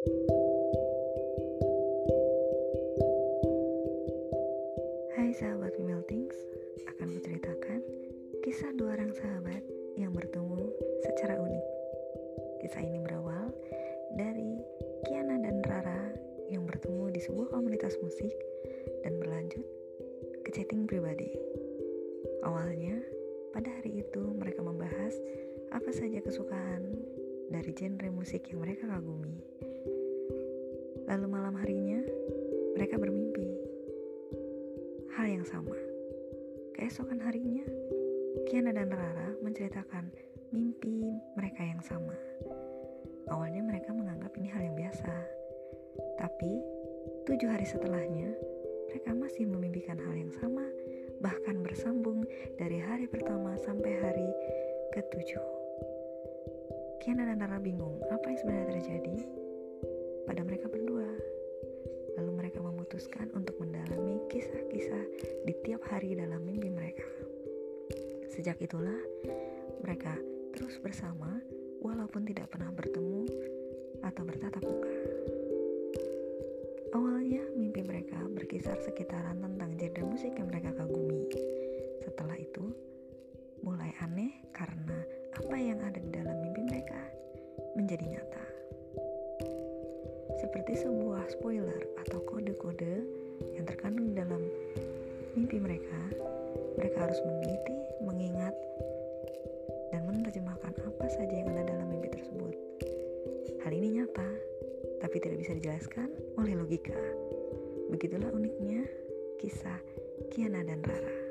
Hai sahabat Female Things, akan kuceritakan kisah dua orang sahabat yang bertemu secara unik. Kisah ini berawal dari Kiana dan Rara yang bertemu di sebuah komunitas musik dan berlanjut ke chatting pribadi. Awalnya, pada hari itu mereka membahas apa saja kesukaan dari genre musik yang mereka kagumi. Lalu malam harinya, mereka bermimpi hal yang sama. Keesokan harinya, Kiana dan Rara menceritakan mimpi mereka yang sama. Awalnya mereka menganggap ini hal yang biasa, tapi tujuh hari setelahnya, mereka masih memimpikan hal yang sama, bahkan bersambung dari hari pertama sampai hari ketujuh. Kiana dan Rara bingung apa yang sebenarnya terjadi pada mereka berdua. Lalu mereka memutuskan untuk mendalami kisah-kisah di tiap hari dalam mimpi mereka. Sejak itulah mereka terus bersama walaupun tidak pernah bertemu atau bertatap muka. Awalnya mimpi mereka berkisar sekitaran tentang genre musik yang mereka kagumi. Setelah itu, mulai aneh karena apa yang ada di dalam mimpi mereka menjadi nyata. Seperti sebuah spoiler atau kode-kode yang terkandung dalam mimpi mereka, mereka harus meneliti, mengingat, dan menerjemahkan apa saja yang ada dalam mimpi tersebut. Hal ini nyata, tapi tidak bisa dijelaskan oleh logika. Begitulah uniknya kisah Kiana dan Rara.